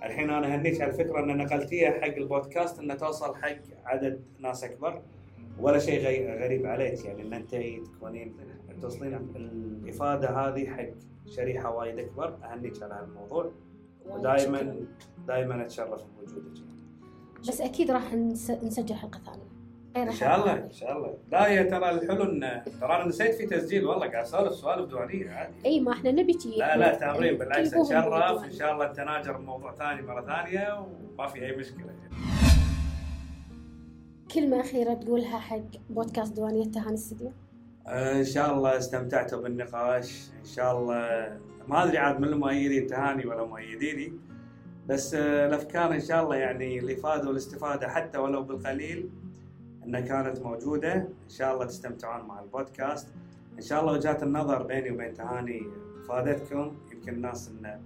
الحين أنا هنيك على الفكرة ان نقلتيها حق البودكاست انها توصل حق عدد ناس أكبر. ولا شيء غريب عليك يعني إن انت تكونين توصلين الإفادة هذه حق شريحة وايد أكبر أهنيك على هالموضوع. ودائما دائما أتشرف بوجودك. بس أكيد راح نس- نسجل حلقة ثانية. إن شاء الله إن شاء الله. لا هي ترى الحلو ان ترى أنا نسيت في تسجيل والله قاعد أسولف سوالف ديوانيه عادي. إي ما إحنا نبي تجي لا لا تمرين بالعكس اتشرف. إن شاء الله نتناجر بموضوع ثاني مرة ثانية وما في أي مشكلة. كلمة أخيرة تقولها حق بودكاست ديوانيه تهاني استديو آه، إن شاء الله استمتعتوا بالنقاش. إن شاء الله ما أدري عاد من المؤيدين تهاني ولا مؤيديني بس آه، الأفكار إن شاء الله يعني الافاده والاستفادة حتى ولو بالقليل. أنها كانت موجودة. إن شاء الله تستمتعون مع البودكاست. إن شاء الله وجهات النظر بيني وبين تهاني فادتكم يمكن الناس انه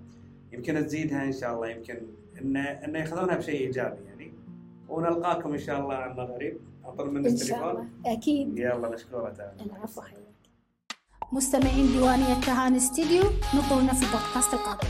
يمكن تزيدها إن شاء الله. يمكن انه انه يأخذونها بشيء إيجابي يعني. ونلقاكم إن شاء الله عما قريب اطلب منك إن شاء الله. التليفون أكيد. يلا مشكوره تهاني العفو حياك. مستمعين ديوانية تهاني استديو نطولنا في البودكاست القادم.